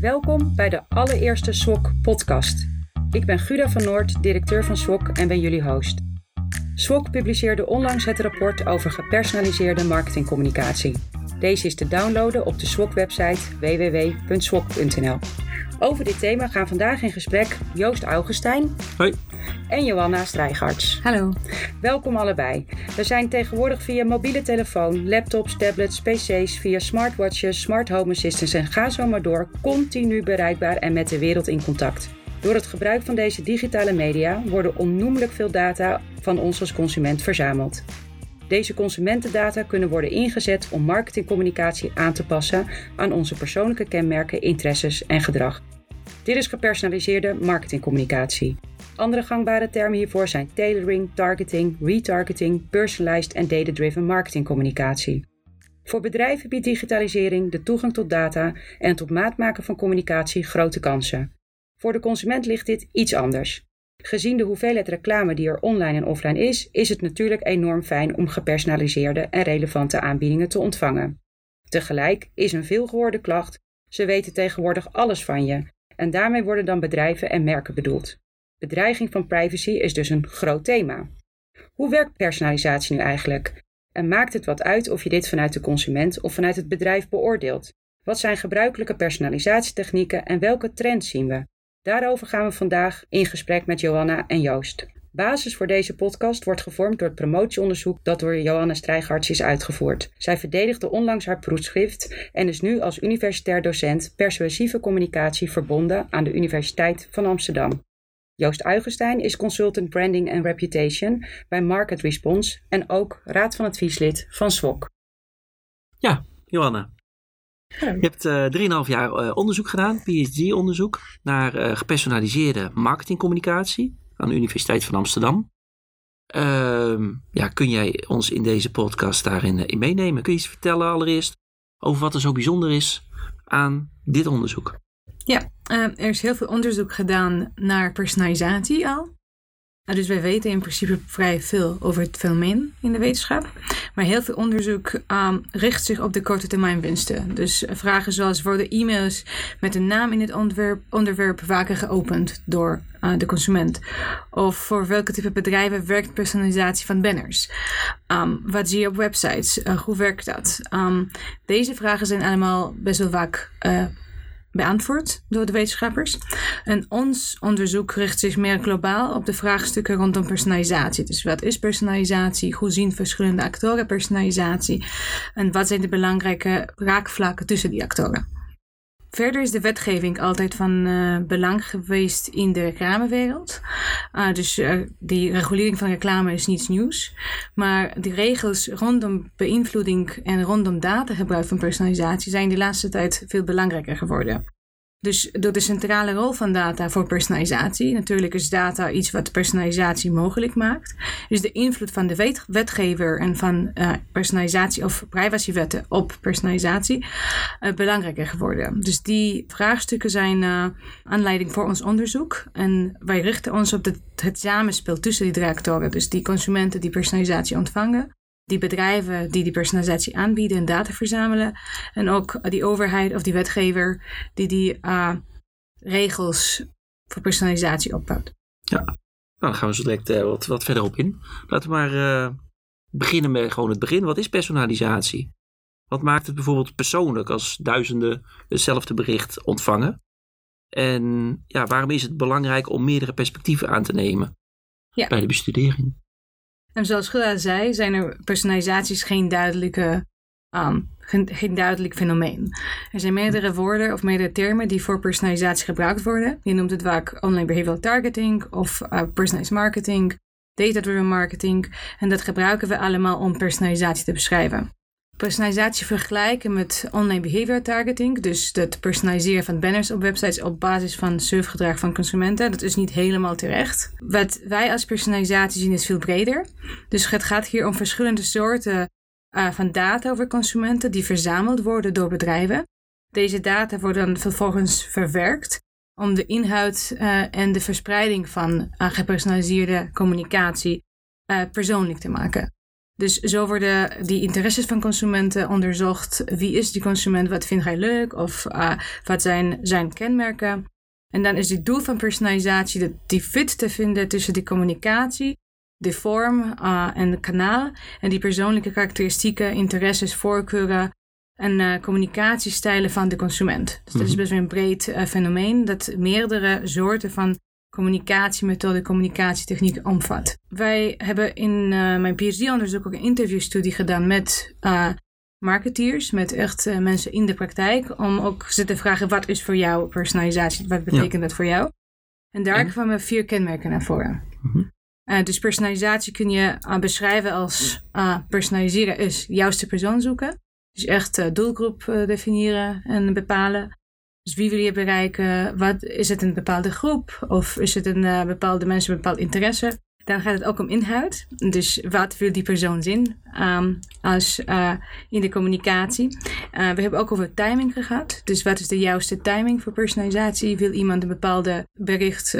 Welkom bij de allereerste SWOC podcast. Ik ben Guda van Noord, directeur van SWOC en ben jullie host. SWOC publiceerde onlangs het rapport over gepersonaliseerde marketingcommunicatie. Deze is te downloaden op de SWOC-website www.swok.nl. Over dit thema gaan vandaag in gesprek Joost Augustijn Hoi. en Johanna Strijgarts. Hallo. Welkom allebei. We zijn tegenwoordig via mobiele telefoon, laptops, tablets, pc's, via smartwatches, smart home assistants en ga zo maar door continu bereikbaar en met de wereld in contact. Door het gebruik van deze digitale media worden onnoemelijk veel data van ons als consument verzameld. Deze consumentendata kunnen worden ingezet om marketingcommunicatie aan te passen aan onze persoonlijke kenmerken, interesses en gedrag. Dit is gepersonaliseerde marketingcommunicatie. Andere gangbare termen hiervoor zijn tailoring, targeting, retargeting, personalized en data-driven marketingcommunicatie. Voor bedrijven biedt digitalisering de toegang tot data en het op maat maken van communicatie grote kansen. Voor de consument ligt dit iets anders. Gezien de hoeveelheid reclame die er online en offline is, is het natuurlijk enorm fijn om gepersonaliseerde en relevante aanbiedingen te ontvangen. Tegelijk is een veelgehoorde klacht: ze weten tegenwoordig alles van je, en daarmee worden dan bedrijven en merken bedoeld. Bedreiging van privacy is dus een groot thema. Hoe werkt personalisatie nu eigenlijk? En maakt het wat uit of je dit vanuit de consument of vanuit het bedrijf beoordeelt? Wat zijn gebruikelijke personalisatietechnieken en welke trends zien we? Daarover gaan we vandaag in gesprek met Johanna en Joost. Basis voor deze podcast wordt gevormd door het promotieonderzoek dat door Johanna Strijgarts is uitgevoerd. Zij verdedigde onlangs haar proefschrift en is nu als universitair docent persuasieve communicatie verbonden aan de Universiteit van Amsterdam. Joost Uigenstein is consultant branding en reputation bij Market Response en ook raad van advieslid van SWOC. Ja, Johanna. Je hebt uh, 3,5 jaar uh, onderzoek gedaan, PhD-onderzoek, naar uh, gepersonaliseerde marketingcommunicatie aan de Universiteit van Amsterdam. Ehm, ja, kun jij ons in deze podcast daarin in meenemen? Kun je iets vertellen allereerst over wat er zo bijzonder is aan dit onderzoek? Ja, er is heel veel onderzoek gedaan naar personalisatie al. Dus wij weten in principe vrij veel over het fenomeen in de wetenschap. Maar heel veel onderzoek um, richt zich op de korte termijn winsten. Dus vragen zoals worden e-mails met een naam in het onderwerp, onderwerp vaker geopend door uh, de consument? Of voor welke type bedrijven werkt personalisatie van banners? Um, wat zie je op websites? Uh, hoe werkt dat? Um, deze vragen zijn allemaal best wel vaak uh, beantwoord door de wetenschappers. En ons onderzoek richt zich meer globaal op de vraagstukken rondom personalisatie. Dus wat is personalisatie? Hoe zien verschillende actoren personalisatie? En wat zijn de belangrijke raakvlakken tussen die actoren? Verder is de wetgeving altijd van uh, belang geweest in de reclamewereld. Uh, dus uh, die regulering van reclame is niets nieuws. Maar de regels rondom beïnvloeding en rondom datagebruik van personalisatie zijn de laatste tijd veel belangrijker geworden. Dus door de centrale rol van data voor personalisatie, natuurlijk is data iets wat personalisatie mogelijk maakt, is de invloed van de wet wetgever en van uh, personalisatie of privacywetten op personalisatie uh, belangrijker geworden. Dus die vraagstukken zijn uh, aanleiding voor ons onderzoek. En wij richten ons op het samenspel tussen die drie actoren, dus die consumenten die personalisatie ontvangen, die bedrijven die die personalisatie aanbieden en data verzamelen. En ook die overheid of die wetgever die die uh, regels voor personalisatie opbouwt. Ja, nou, dan gaan we zo direct uh, wat, wat verder op in. Laten we maar uh, beginnen met gewoon het begin. Wat is personalisatie? Wat maakt het bijvoorbeeld persoonlijk als duizenden hetzelfde bericht ontvangen? En ja, waarom is het belangrijk om meerdere perspectieven aan te nemen ja. bij de bestudering? En zoals Gula zei, zijn er personalisaties geen duidelijke geen, geen, duidelijk fenomeen. Er zijn meerdere woorden of meerdere termen die voor personalisatie gebruikt worden. Je noemt het vaak online behavioral targeting of uh, personalized marketing, data-driven marketing. En dat gebruiken we allemaal om personalisatie te beschrijven personalisatie vergelijken met online behavior targeting. Dus het personaliseren van banners op websites op basis van surfgedrag van consumenten. Dat is niet helemaal terecht. Wat wij als personalisatie zien is veel breder. Dus het gaat hier om verschillende soorten uh, van data over consumenten die verzameld worden door bedrijven. Deze data worden dan vervolgens verwerkt om de inhoud uh, en de verspreiding van uh, gepersonaliseerde communicatie persoonlijk te maken. Dus zo worden die interesses van consumenten onderzocht. Wie is die consument? Wat vindt hij leuk? Of uh, wat zijn zijn kenmerken? En dan is het doel van personalisatie de, die fit te vinden tussen die communicatie, de vorm uh, en het kanaal en die persoonlijke karakteristieken, interesses, voorkeuren en uh, communicatiestijlen van de consument. Dus dat is mhm. best wel een breed fenomeen dat meerdere soorten van communicatiemethode, communicatietechniek omvat. Wij hebben in uh, mijn PhD-onderzoek ook een interviewstudie gedaan met uh, marketeers, met echt uh, mensen in de praktijk, om ook ze te vragen wat is voor jou personalisatie, wat betekent dat voor jou? En daar en? kwamen vier kenmerken naar voren. Mm -hmm. dus personalisatie kun je beschrijven als personaliseren is juiste persoon zoeken. Dus echt doelgroep definiëren en bepalen. Dus wie wil je bereiken? Wat, is het een bepaalde groep? Of is het een uh, bepaalde mensen met bepaald interesse? Dan gaat het ook om inhoud. Dus wat wil die persoon zien um, als, uh, in de communicatie? Uh, we hebben ook over timing gehad. Dus wat is de juiste timing voor personalisatie? Wil iemand een bepaalde bericht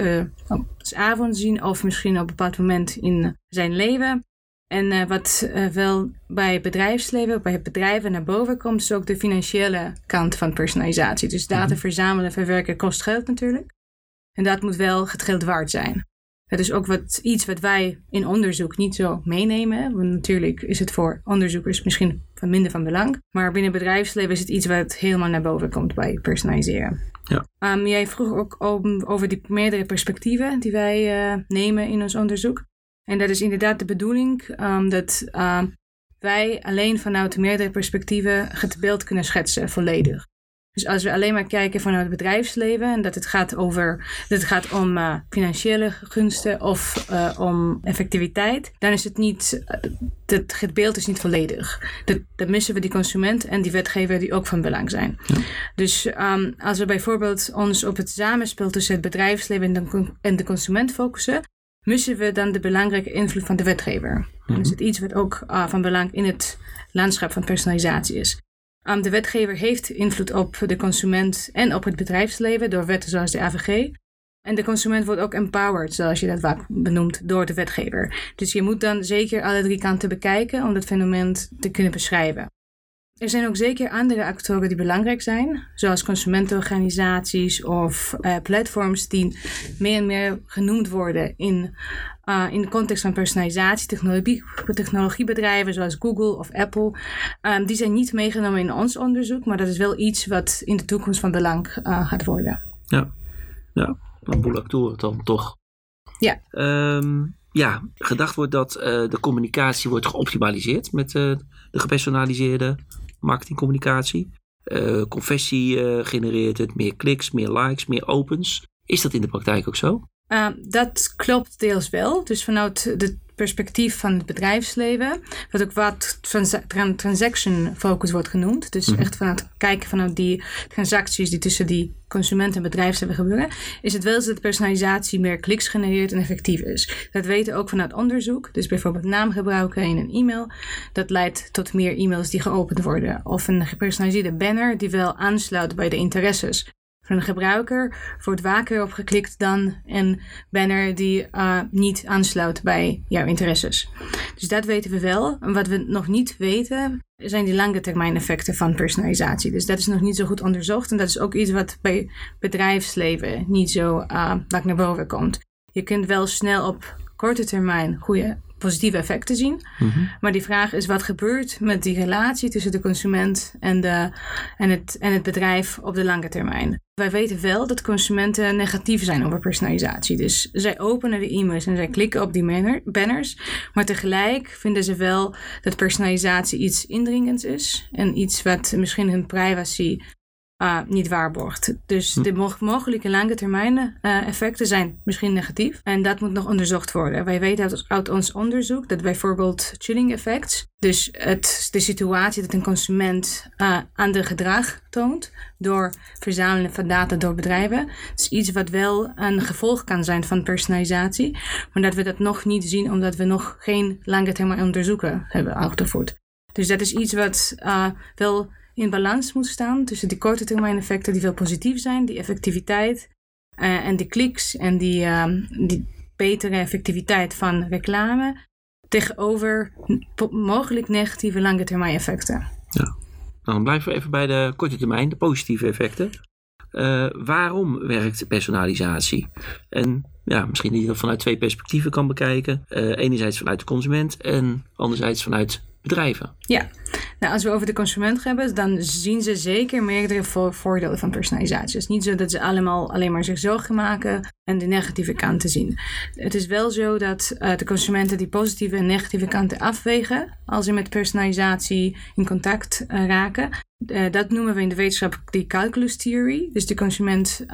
op avond zien of misschien op een bepaald moment in zijn leven? En uh, wat uh, wel bij bedrijfsleven, bij bedrijven naar boven komt, is ook de financiële kant van personalisatie. Dus data mhm. verzamelen, verwerken kost geld natuurlijk. En dat moet wel het geld waard zijn. Dat is ook wat, iets wat wij in onderzoek niet zo meenemen. Want natuurlijk is het voor onderzoekers misschien van minder van belang. Maar binnen bedrijfsleven is het iets wat helemaal naar boven komt bij personaliseren. Ja. Um, jij vroeg ook over die meerdere perspectieven die wij uh, nemen in ons onderzoek. En dat is inderdaad de bedoeling um, dat uh, wij alleen vanuit meerdere perspectieven het beeld kunnen schetsen, volledig. Dus als we alleen maar kijken vanuit het bedrijfsleven en dat het gaat over, dat het gaat om uh, financiële gunsten of uh, om effectiviteit, dan is het niet, het, het beeld is niet volledig. Dat, dan missen we die consument en die wetgever die ook van belang zijn. Ja. Dus um, als we bijvoorbeeld ons op het samenspel tussen het bedrijfsleven en de, en de consument focussen, missen we dan de belangrijke invloed van de wetgever. Mm -hmm. Dan is het iets wat ook uh, van belang in het landschap van personalisatie is. Um, de wetgever heeft invloed op de consument en op het bedrijfsleven door wetten zoals de AVG. En de consument wordt ook empowered, zoals je dat vaak benoemt, door de wetgever. Dus je moet dan zeker alle drie kanten bekijken om dat fenomeen te kunnen beschrijven. Er zijn ook zeker andere actoren die belangrijk zijn, zoals consumentenorganisaties of uh, platforms die meer en meer genoemd worden in, uh, in de context van personalisatie, technologie, technologiebedrijven zoals Google of Apple. Um, die zijn niet meegenomen in ons onderzoek, maar dat is wel iets wat in de toekomst van belang uh, gaat worden. Ja, ja, een boel actoren dan toch. Ja. Um, ja, gedacht wordt dat de communicatie wordt geoptimaliseerd met de gepersonaliseerde marketingcommunicatie. Uh, conversie uh, genereert het, meer kliks, meer likes, meer opens. Is dat in de praktijk ook zo? Uh, dat klopt deels wel. Dus vanuit het perspectief van het bedrijfsleven, wat ook wat trans transaction focus wordt genoemd. Dus mm echt vanuit kijken vanuit die transacties die tussen die consument en bedrijfsleven gebeuren, is het wel dat personalisatie meer kliks genereert en effectief is. Dat weten we ook vanuit onderzoek. Dus bijvoorbeeld naamgebruiken in een e-mail, dat leidt tot meer e-mails die geopend worden. Of een gepersonaliseerde banner die wel aansluit bij de interesses de gebruiker wordt vaker op geklikt dan een banner die uh, niet aansluit bij jouw interesses. Dus dat weten we wel. En wat we nog niet weten zijn die lange termijn effecten van personalisatie. Dus dat is nog niet zo goed onderzocht en dat is ook iets wat bij bedrijfsleven niet zo uh, naar boven komt. Je kunt wel snel op korte termijn goede positieve effecten zien. Mhm. Maar die vraag is wat gebeurt met die relatie tussen de consument en, de, en, het, en het bedrijf op de lange termijn. Wij weten wel dat consumenten negatief zijn over personalisatie. Dus zij openen de e-mails en zij klikken op die banners. Maar tegelijk vinden ze wel dat personalisatie iets indringends is. En iets wat misschien hun privacy uh, niet waarborgt. Dus hm. de mo mogelijke lange termijn uh, effecten zijn misschien negatief. En dat moet nog onderzocht worden. Wij weten uit, uit ons onderzoek dat bijvoorbeeld chilling effects, dus het, de situatie dat een consument uh, ander gedrag toont door verzamelen van data door bedrijven, is iets wat wel een gevolg kan zijn van personalisatie, maar dat we dat nog niet zien omdat we nog geen lange termijn onderzoeken hebben uitgevoerd. Dus dat is iets wat wel in balans moet staan tussen die korte termijn effecten die veel positief zijn, die effectiviteit uh, en die kliks en die, uh, die betere effectiviteit van reclame tegenover mogelijk negatieve lange termijn effecten. Ja. Dan blijven we even bij de korte termijn, de positieve effecten. Uh, waarom werkt personalisatie? En ja, misschien dat je dat vanuit twee perspectieven kan bekijken. Uh, enerzijds vanuit de consument en anderzijds vanuit bedrijven. Ja, nou, als we over de consument hebben, dan zien ze zeker meerdere voordelen van personalisatie. Het is niet zo dat ze allemaal alleen maar zich zorgen maken en de negatieve kanten zien. Het is wel zo dat uh, de consumenten die positieve en negatieve kanten afwegen als ze met personalisatie in contact uh, raken. Uh, dat noemen we in de wetenschap die calculus theory. Dus de consument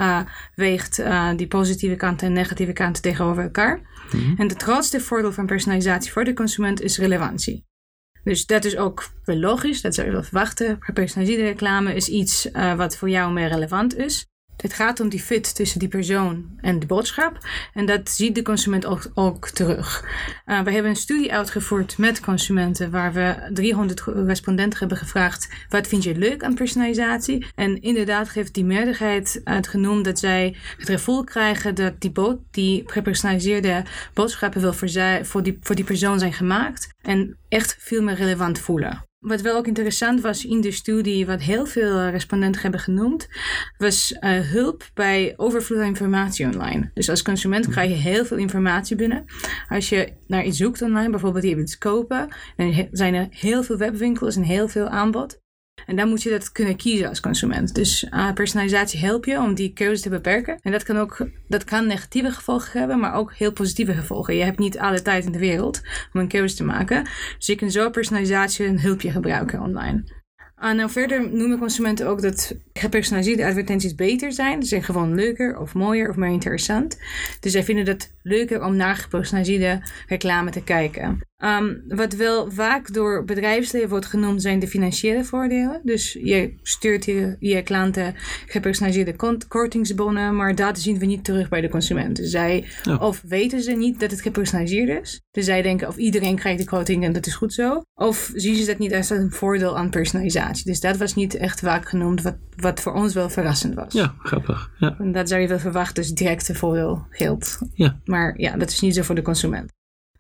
weegt die positieve kanten en negatieve kanten tegenover elkaar. Mm -hmm. En het grootste voordeel van personalisatie voor de consument is relevantie. Dus dat is ook wel logisch, dat zou je wel verwachten. Gepersonaliseerde reclame is iets uh, wat voor jou meer relevant is. Het gaat om die fit tussen die persoon en de boodschap. En dat ziet de consument ook, ook terug. Uh, we hebben een studie uitgevoerd met consumenten waar we 300 respondenten hebben gevraagd: wat vind je leuk aan personalisatie? En inderdaad geeft die meerderheid uitgenoemd dat zij het gevoel krijgen dat die, bo die gepersonaliseerde boodschappen wel voor, zij, voor, die, voor die persoon zijn gemaakt en echt veel meer relevant voelen. Wat wel ook interessant was in de studie, wat heel veel respondenten hebben genoemd, was uh, hulp bij overvloed aan informatie online. Dus als consument krijg je heel veel informatie binnen. Als je naar iets zoekt online, bijvoorbeeld je wilt kopen, dan zijn er heel veel webwinkels en heel veel aanbod. En dan moet je dat kunnen kiezen als consument. Dus uh, personalisatie helpt je om die keuze te beperken. En dat kan ook dat kan negatieve gevolgen hebben, maar ook heel positieve gevolgen. Je hebt niet alle tijd in de wereld om een keuze te maken. Dus je kunt zo personalisatie een hulpje gebruiken online. En nou verder noemen consumenten ook dat gepersonaliseerde advertenties beter zijn. Ze zijn gewoon leuker of mooier of meer interessant. Dus zij vinden het leuker om naar gepersonaliseerde reclame te kijken. Um, wat wel vaak door bedrijfsleven wordt genoemd zijn de financiële voordelen. Dus je stuurt je, je klanten gepersonaliseerde kortingsbonnen, maar dat zien we niet terug bij de consumenten. Zij of weten ze niet dat het gepersonaliseerd is. Dus zij denken of iedereen krijgt de korting en dat is goed zo. Of zien ze dat niet als een voordeel aan personalisatie. Dus dat was niet echt vaak genoemd, wat, wat voor ons wel verrassend was. Ja, grappig. Ja. En dat zou je wel verwachten, dus directe voordeel geldt. Ja. Maar ja, dat is niet zo voor de consument.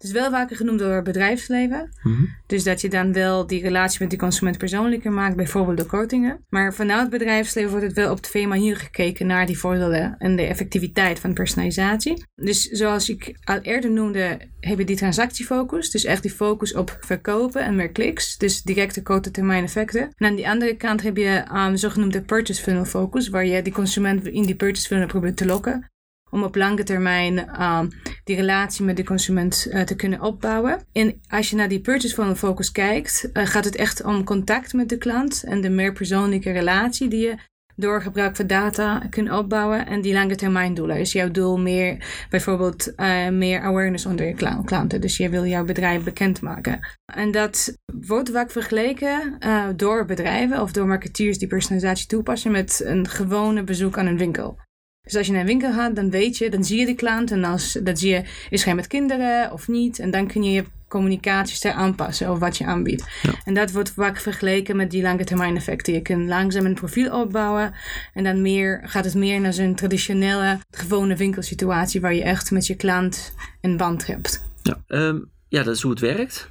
Het is wel vaker genoemd door bedrijfsleven. Mhm. Dus dat je dan wel die relatie met die consument persoonlijker maakt, bijvoorbeeld door kortingen. Maar vanuit het bedrijfsleven wordt het wel op twee manieren gekeken naar die voordelen en de effectiviteit van personalisatie. Dus zoals ik al eerder noemde, heb je die transactiefocus. Dus echt die focus op verkopen en meer kliks. Dus directe korte termijn effecten. En aan die andere kant heb je um, zogenoemde purchase funnel focus, waar je die consument in die purchase funnel probeert te lokken om op lange termijn uh, die relatie met de consument uh, te kunnen opbouwen. En als je naar die purchase funnel focus kijkt, uh, gaat het echt om contact met de klant en de meer persoonlijke relatie die je door gebruik van data kunt opbouwen en die lange termijn doelen. Is jouw doel meer bijvoorbeeld meer awareness onder je klanten. Dus je wil jouw bedrijf bekendmaken. En dat wordt vaak vergeleken door bedrijven of door marketeers die personalisatie toepassen met een gewone bezoek aan een winkel. Dus als je naar een winkel gaat, dan weet je, dan zie je de klant. En als, dan zie je, is hij met kinderen of niet? En dan kun je je communicaties ter aanpassen over wat je aanbiedt. En dat wordt vaak vergeleken met die lange termijn effecten. Je kunt langzaam een profiel opbouwen. En dan meer, gaat het meer naar zo'n traditionele, gewone winkelsituatie. Waar je echt met je klant een band hebt. Ja, ehm, ja dat is hoe het werkt.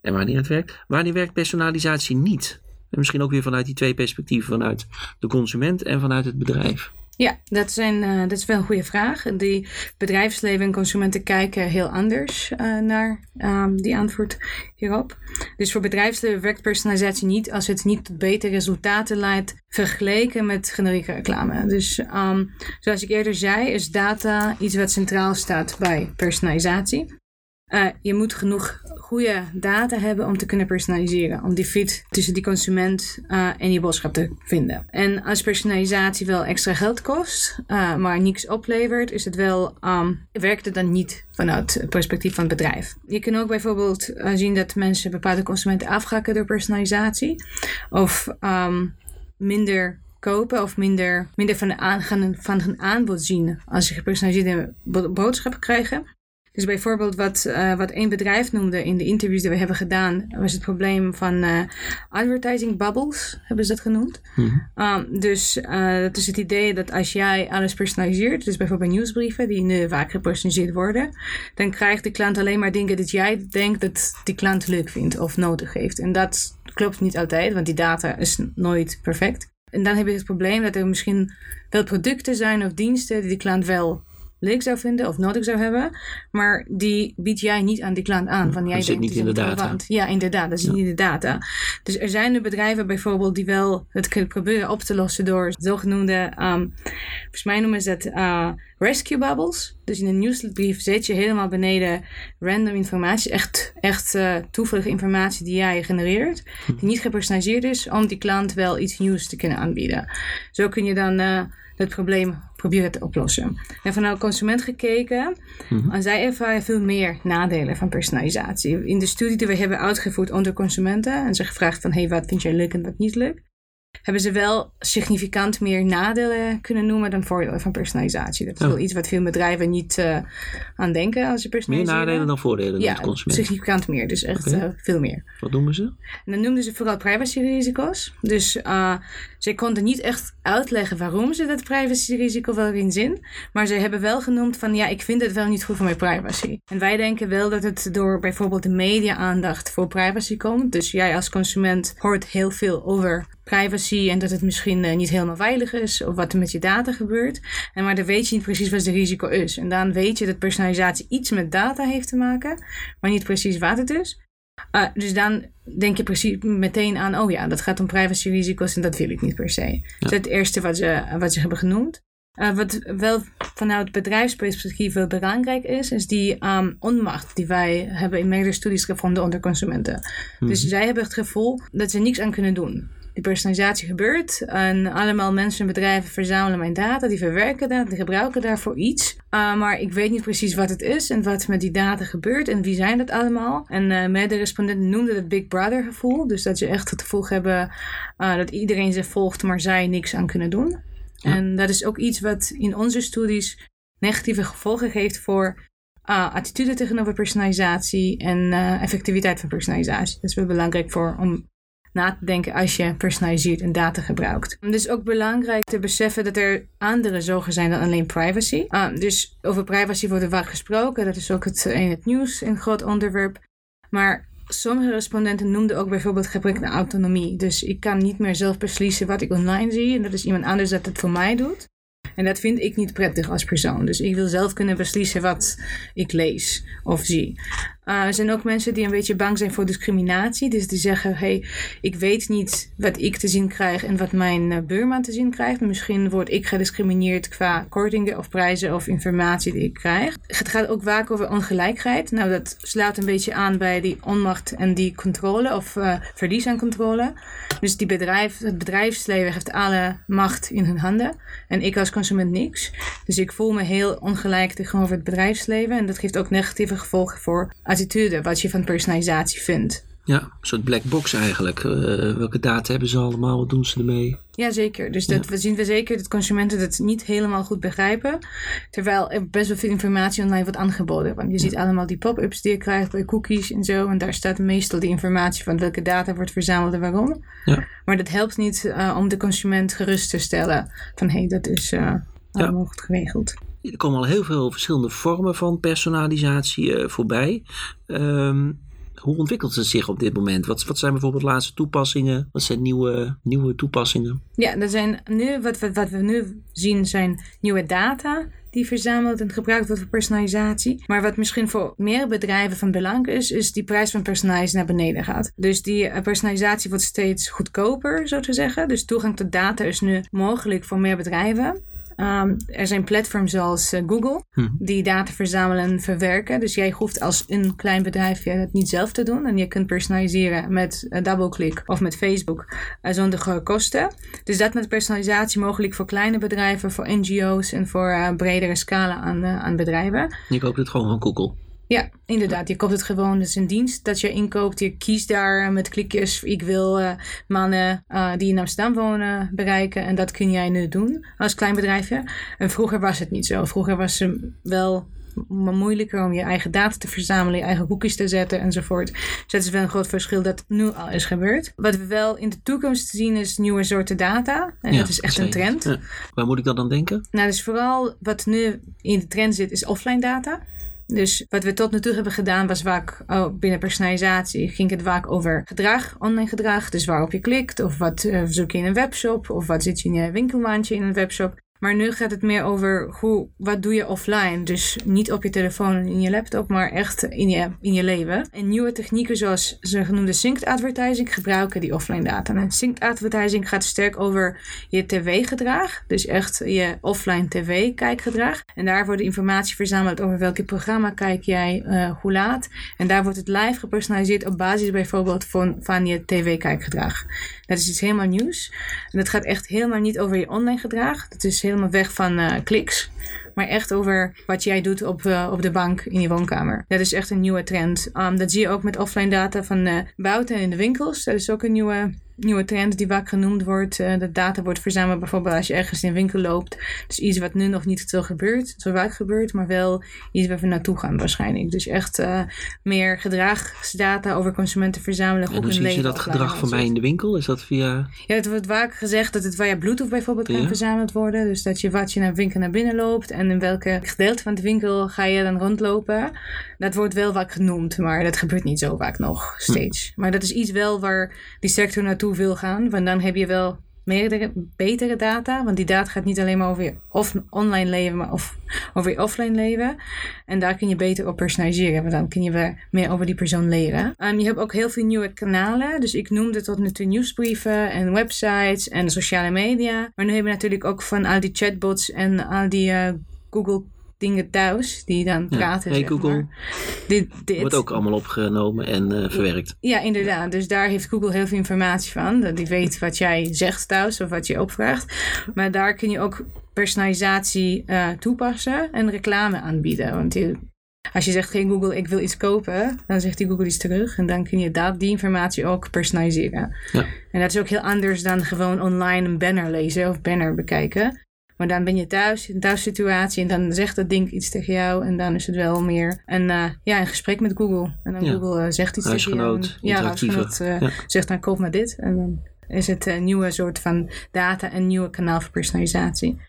En wanneer het werkt. Wanneer werkt personalisatie niet? En misschien ook weer vanuit die twee perspectieven. Vanuit de consument en vanuit het bedrijf. Ja, dat, zijn, uh, dat is wel een goede vraag. Die bedrijfsleven en consumenten kijken heel anders uh, naar um, die antwoord hierop. Dus voor bedrijfsleven werkt personalisatie niet als het niet tot betere resultaten leidt vergeleken met generieke reclame. Dus um, zoals ik eerder zei, is data iets wat centraal staat bij personalisatie. Uh, je moet genoeg goede data hebben om te kunnen personaliseren. Om die fit tussen die consument uh, en je boodschap te vinden. En als personalisatie wel extra geld kost, uh, maar niks oplevert, is het wel, um, werkt het dan niet vanuit het perspectief van het bedrijf. Je kan ook bijvoorbeeld zien dat mensen bepaalde consumenten afhakken door personalisatie. Of um, minder kopen of minder, minder van, de aan, van hun aanbod zien als ze gepersonaliseerde boodschappen krijgen. Dus bijvoorbeeld wat, uh, wat één bedrijf noemde in de interviews die we hebben gedaan, was het probleem van uh, advertising bubbles, hebben ze dat genoemd. Mm um, dus uh, dat is het idee dat als jij alles personaliseert, dus bijvoorbeeld nieuwsbrieven die nu vaak gepersonaliseerd worden, dan krijgt de klant alleen maar dingen dat jij denkt dat die klant leuk vindt of nodig heeft. En dat klopt niet altijd, want die data is nooit perfect. En dan heb je het probleem dat er misschien wel producten zijn of diensten die de klant wel leuk zou vinden of nodig zou hebben. Maar die bied jij niet aan die klant aan. Van, jij dat zit niet in de data. Ja, inderdaad. Dat zit niet in de data. Dus er zijn nu bedrijven bijvoorbeeld die wel het kunnen proberen op te lossen door zogenoemde, um, volgens mij noemen ze dat uh, rescue bubbles. Dus in een nieuwsbrief zet je helemaal beneden random informatie, echt, echt uh, toevallige informatie die jij genereert, die niet gepersonaliseerd is, om die klant wel iets nieuws te kunnen aanbieden. Zo kun je dan uh, het probleem proberen te oplossen. En vanuit de consument gekeken, mm -hmm. zij ervaren veel meer nadelen van personalisatie. In de studie die we hebben uitgevoerd onder consumenten en ze gevraagd van hey, wat vind jij leuk en wat niet leuk, hebben ze wel significant meer nadelen kunnen noemen dan voordelen van personalisatie. Dat is wel iets wat veel bedrijven niet uh, aan denken als ze personaliseren. Meer nadelen dan voordelen ja, significant meer. Dus echt okay. uh, veel meer. Wat noemen ze? En dan noemden ze vooral privacyrisico's. Dus uh, ze konden niet echt uitleggen waarom ze dat privacyrisico wel erin zien. Maar ze hebben wel genoemd van ja, ik vind het wel niet goed voor mijn privacy. En wij denken wel dat het door bijvoorbeeld de media-aandacht voor privacy komt. Dus jij als consument hoort heel veel over privacy en dat het misschien uh, niet helemaal veilig is of wat er met je data gebeurt. En maar dan weet je niet precies wat het risico is. En dan weet je dat personalisatie iets met data heeft te maken, maar niet precies wat het is. Uh, dus dan denk je precies meteen aan, oh ja, dat gaat om privacyrisico's en dat wil ik niet per se. Ja. Dat is het eerste wat ze, wat ze hebben genoemd. Uh, wat wel vanuit bedrijfsperspectief wel belangrijk is, is die um, onmacht die wij hebben in meerdere studies gevonden onder consumenten. Mm -hmm. Dus zij hebben het gevoel dat ze niks aan kunnen doen die personalisatie gebeurt. En allemaal mensen en bedrijven verzamelen mijn data, die verwerken dat, die gebruiken daarvoor iets. Uh, maar ik weet niet precies wat het is en wat met die data gebeurt en wie zijn dat allemaal. En uh, meerdere respondenten noemden het Big Brother gevoel. Dus dat ze echt het gevoel hebben uh, dat iedereen ze volgt, maar zij niks aan kunnen doen. Ja. En dat is ook iets wat in onze studies negatieve gevolgen geeft voor attitude tegenover personalisatie en effectiviteit van personalisatie. Dat is wel belangrijk voor om na te denken als je personaliseert en data gebruikt. Het is ook belangrijk te beseffen dat er andere zorgen zijn dan alleen privacy. Uh, dus over privacy wordt er vaak gesproken. Dat is ook het, in het nieuws een groot onderwerp. Maar sommige respondenten noemden ook bijvoorbeeld gebrek aan autonomie. Dus ik kan niet meer zelf beslissen wat ik online zie. En dat is iemand anders dat het voor mij doet. En dat vind ik niet prettig als persoon. Dus ik wil zelf kunnen beslissen wat ik lees of zie. Uh, er zijn ook mensen die een beetje bang zijn voor discriminatie. Dus die zeggen: hey, ik weet niet wat ik te zien krijg en wat mijn uh, buurman te zien krijgt. Misschien word ik gediscrimineerd qua kortingen of prijzen of informatie die ik krijg. Het gaat ook vaak over ongelijkheid. Nou, dat sluit een beetje aan bij die onmacht en die controle of uh, verlies aan controle. Dus die bedrijf, het bedrijfsleven heeft alle macht in hun handen. En ik als consument niks. Dus ik voel me heel ongelijk tegenover het bedrijfsleven. En dat geeft ook negatieve gevolgen voor attitude, wat je van personalisatie vindt. Ja, een soort black box eigenlijk. Uh, welke data hebben ze allemaal? Wat doen ze ermee? Jazeker. Dus dat ja. we zien we zeker dat consumenten dat niet helemaal goed begrijpen. Terwijl er best wel veel informatie online wordt aangeboden. Want je ja. ziet allemaal die pop-ups die je krijgt bij cookies en zo. En daar staat meestal die informatie van welke data wordt verzameld en waarom. Ja. Maar dat helpt niet uh, om de consument gerust te stellen. Van hé, hey, dat is uh, allemaal goed geregeld. Er komen al heel veel verschillende vormen van personalisatie uh, voorbij. Um, hoe ontwikkelt het zich op dit moment? Wat, wat zijn bijvoorbeeld laatste toepassingen? Wat zijn nieuwe, nieuwe toepassingen? Ja, er zijn nu, wat, wat, wat we nu zien zijn nieuwe data die verzameld en gebruikt wordt voor personalisatie. Maar wat misschien voor meer bedrijven van belang is, is die prijs van personalisatie naar beneden gaat. Dus die personalisatie wordt steeds goedkoper, zo te zeggen. Dus toegang tot data is nu mogelijk voor meer bedrijven. Um, er zijn platforms zoals uh, Google hm. die data verzamelen en verwerken. Dus jij hoeft als een klein bedrijf het niet zelf te doen. En je kunt personaliseren met uh, DoubleClick of met Facebook uh, zonder kosten. Dus dat met personalisatie mogelijk voor kleine bedrijven, voor NGO's en voor bredere scala aan, aan bedrijven. Je koopt het gewoon van Google. Ja, inderdaad. Je koopt het gewoon. Het is een dienst dat je inkoopt. Je kiest daar met klikjes. Ik wil uh, mannen uh, die in Amsterdam wonen bereiken. En dat kun jij nu doen als klein bedrijfje. En vroeger was het niet zo. Vroeger was er wel moeilijker om je eigen data te verzamelen, je eigen cookies te zetten enzovoort. Dus dat is wel een groot verschil dat nu al is gebeurd. Wat we wel in de toekomst zien is nieuwe soorten data. En Ja, dat is echt zeker. een trend. Ja. Waar moet ik dan aan denken? Nou, dus vooral wat nu in de trend zit, is offline data. Dus wat we tot nu toe hebben gedaan was vaak oh, binnen personalisatie ging het vaak over gedrag, online gedrag. Dus waarop je klikt of wat eh, zoek je in een webshop of wat zit je in je winkelmandje in een webshop. Maar nu gaat het meer over hoe, wat doe je offline. Dus niet op je telefoon en in je laptop, maar echt in je, in je leven. En nieuwe technieken zoals zogenoemde synced advertising gebruiken die offline data. En synced advertising gaat sterk over je tv-gedrag. Dus echt je offline tv-kijkgedrag. En daar wordt informatie verzameld over welke programma kijk jij, eh, hoe laat. En daar wordt het live gepersonaliseerd op basis bijvoorbeeld van, van je tv-kijkgedrag. Dat is iets helemaal nieuws. En dat gaat echt helemaal niet over je online gedrag. Dat is helemaal weg van eh, kliks. Maar echt over wat jij doet op, eh, op de bank in je woonkamer. Dat is echt een nieuwe trend. Um, dat zie je ook met offline data van eh buiten en in de winkels. Dat is ook een nieuwe, nieuwe trend die vaak genoemd wordt. Eh, dat data wordt verzameld bijvoorbeeld als je ergens in een winkel loopt. Dus iets wat nu nog niet zo gebeurt, zo vaak gebeurt. Maar wel iets waar we naartoe gaan waarschijnlijk. Dus echt eh, meer gedragsdata over consumenten verzamelen. En hoe hun zie je dat gedrag van mij in de winkel? Is dat via... Ja, het wordt vaak gezegd dat het via Bluetooth bijvoorbeeld kan verzameld worden. Dus dat je wat je naar de winkel naar binnen loopt en in welke gedeelte van de winkel ga je dan rondlopen. Dat wordt wel vaak genoemd, maar dat gebeurt niet zo vaak nog steeds. Maar dat is iets wel waar die sector naartoe wil gaan. Want dan heb je wel meerdere, betere data. Want die data gaat niet alleen maar over je online leven, maar of, over je offline leven. En daar kun je beter op personaliseren. Want dan kun je weer meer over die persoon leren. En je hebt ook heel veel nieuwe kanalen. Dus ik noemde tot nu toe nieuwsbrieven en websites en sociale media. Maar nu hebben we natuurlijk ook van al die chatbots en al die eh, Google dingen thuis. Die dan Ja. praten. Hey zeg Google. maar. Dit, dit. Wordt ook allemaal opgenomen en eh, verwerkt. Ja, inderdaad. Dus daar heeft Google heel veel informatie van. Dat die weet wat jij zegt thuis of wat je opvraagt. Maar daar kun je ook personalisatie eh, toepassen en reclame aanbieden. Want je- als je zegt geen Google, ik wil iets kopen, dan zegt die Google iets terug. En dan kun je dat, die informatie ook personaliseren. Ja. En dat is ook heel anders dan gewoon online een banner lezen of banner bekijken. Maar dan ben je thuis, in een thuissituatie en dan zegt dat ding iets tegen jou. En dan is het wel meer een, eh, ja, een gesprek met Google. En dan Ja. Google eh, zegt iets tegen jou. Huisgenoot, En- Ja, huisgenoot eh, Ja. zegt dan koop maar dit. En dan is het een nieuwe soort van data, een nieuwe kanaal voor personalisatie.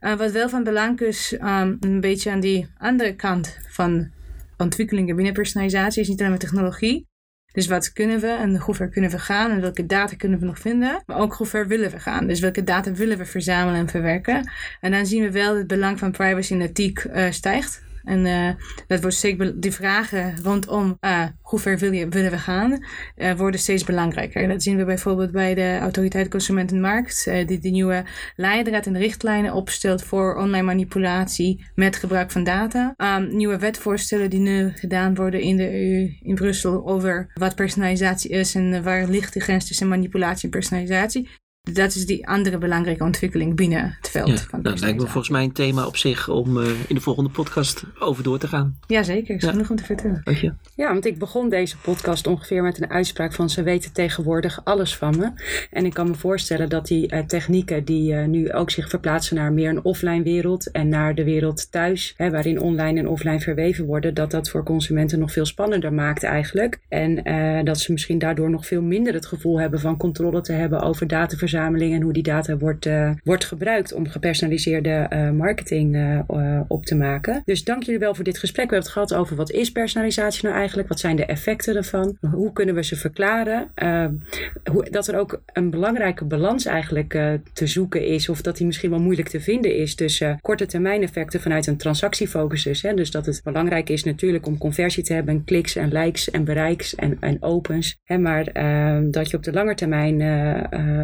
Wat wel van belang is, um, een beetje aan die andere kant van ontwikkelingen binnen personalisatie, is niet alleen maar technologie. Dus wat kunnen we en hoe ver kunnen we gaan en welke data kunnen we nog vinden. Maar ook hoe ver willen we gaan. Dus welke data willen we verzamelen en verwerken. En dan zien we wel dat het belang van privacy en ethiek eh, stijgt. En eh, dat wordt steeds die vragen rondom eh, hoe ver willen we gaan, eh, worden steeds belangrijker. Dat zien we bijvoorbeeld bij de Autoriteit Consumentenmarkt, die de nieuwe leidraad en richtlijnen opstelt voor online manipulatie met gebruik van data. Um, nieuwe wetvoorstellen die nu gedaan worden in de EU in Brussel over wat personalisatie is en waar ligt de grens tussen manipulatie en personalisatie. Dat is die andere belangrijke ontwikkeling binnen het veld Ja, van dat lijkt me volgens mij een thema op zich om eh, in de volgende podcast over door te gaan. Jazeker, is Ja. genoeg om te vertellen. Je? Ja, want ik begon deze podcast ongeveer met een uitspraak van ze weten tegenwoordig alles van me. En ik kan me voorstellen dat die eh, technieken die eh, nu ook zich verplaatsen naar meer een offline wereld en naar de wereld thuis, hè, waarin online en offline verweven worden, dat dat voor consumenten nog veel spannender maakt eigenlijk. En eh, dat ze misschien daardoor nog veel minder het gevoel hebben van controle te hebben over dataverzameling en hoe die data wordt, eh, wordt gebruikt om gepersonaliseerde eh, marketing eh, op te maken. Dus dank jullie wel voor dit gesprek. We hebben het gehad over wat is personalisatie nou eigenlijk? Wat zijn de effecten ervan? Hoe kunnen we ze verklaren? Hoe, dat er ook een belangrijke balans eigenlijk te zoeken is, of dat die misschien wel moeilijk te vinden is tussen korte termijn effecten vanuit een transactiefocus dus. Hè? Dus dat het belangrijk is natuurlijk om conversie te hebben, en kliks en likes en bereiks en, en opens. Hè? Maar eh, dat je op de lange termijn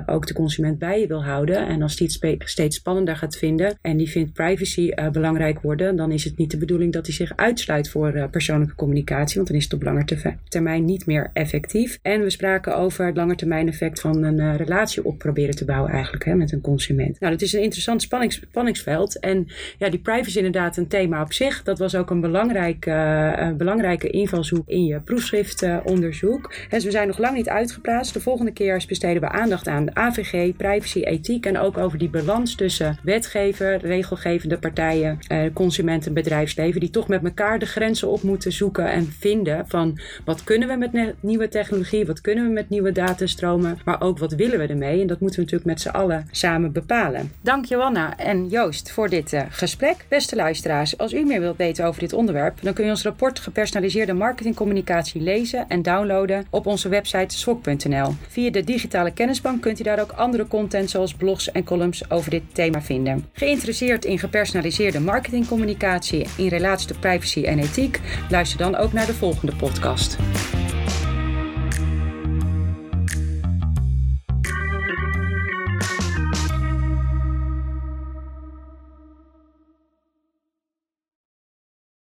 ook de consument bij je wil houden. En als die het steeds spannender gaat vinden en die vindt privacy eh, belangrijk worden, dan is het niet de bedoeling dat hij zich uitsluit voor eh, persoonlijke communicatie, want dan is het op lange termijn niet meer effectief. En we spraken over het langetermijn effect van een eh, relatie op proberen te bouwen eigenlijk hè, met een consument. Nou, dat is een interessant spannings, spanningsveld. En ja, die privacy is inderdaad een thema op zich. Dat was ook een belangrijk, eh, belangrijke invalshoek in je proefschriftonderzoek. dus we zijn nog lang niet uitgeplaatst. De volgende keer besteden we aandacht aan de Privacy, ethiek en ook over die balans tussen wetgever, regelgevende partijen, eh, consumenten, bedrijfsleven, die toch met elkaar de grenzen op moeten zoeken en vinden van wat kunnen we met nieuwe technologie, wat kunnen we met nieuwe datastromen, maar ook wat willen we ermee. En dat moeten we natuurlijk met z'n allen samen bepalen. Dank Johanna en Joost voor dit uh, gesprek. Beste luisteraars, als u meer wilt weten over dit onderwerp, dan kun je ons rapport gepersonaliseerde marketingcommunicatie lezen en downloaden op onze website swok.nl. Via de digitale kennisbank kunt u daar ook andere content zoals blogs en columns over dit thema vinden. Geïnteresseerd in gepersonaliseerde marketingcommunicatie in relatie tot privacy en ethiek? Luister dan ook naar de volgende podcast.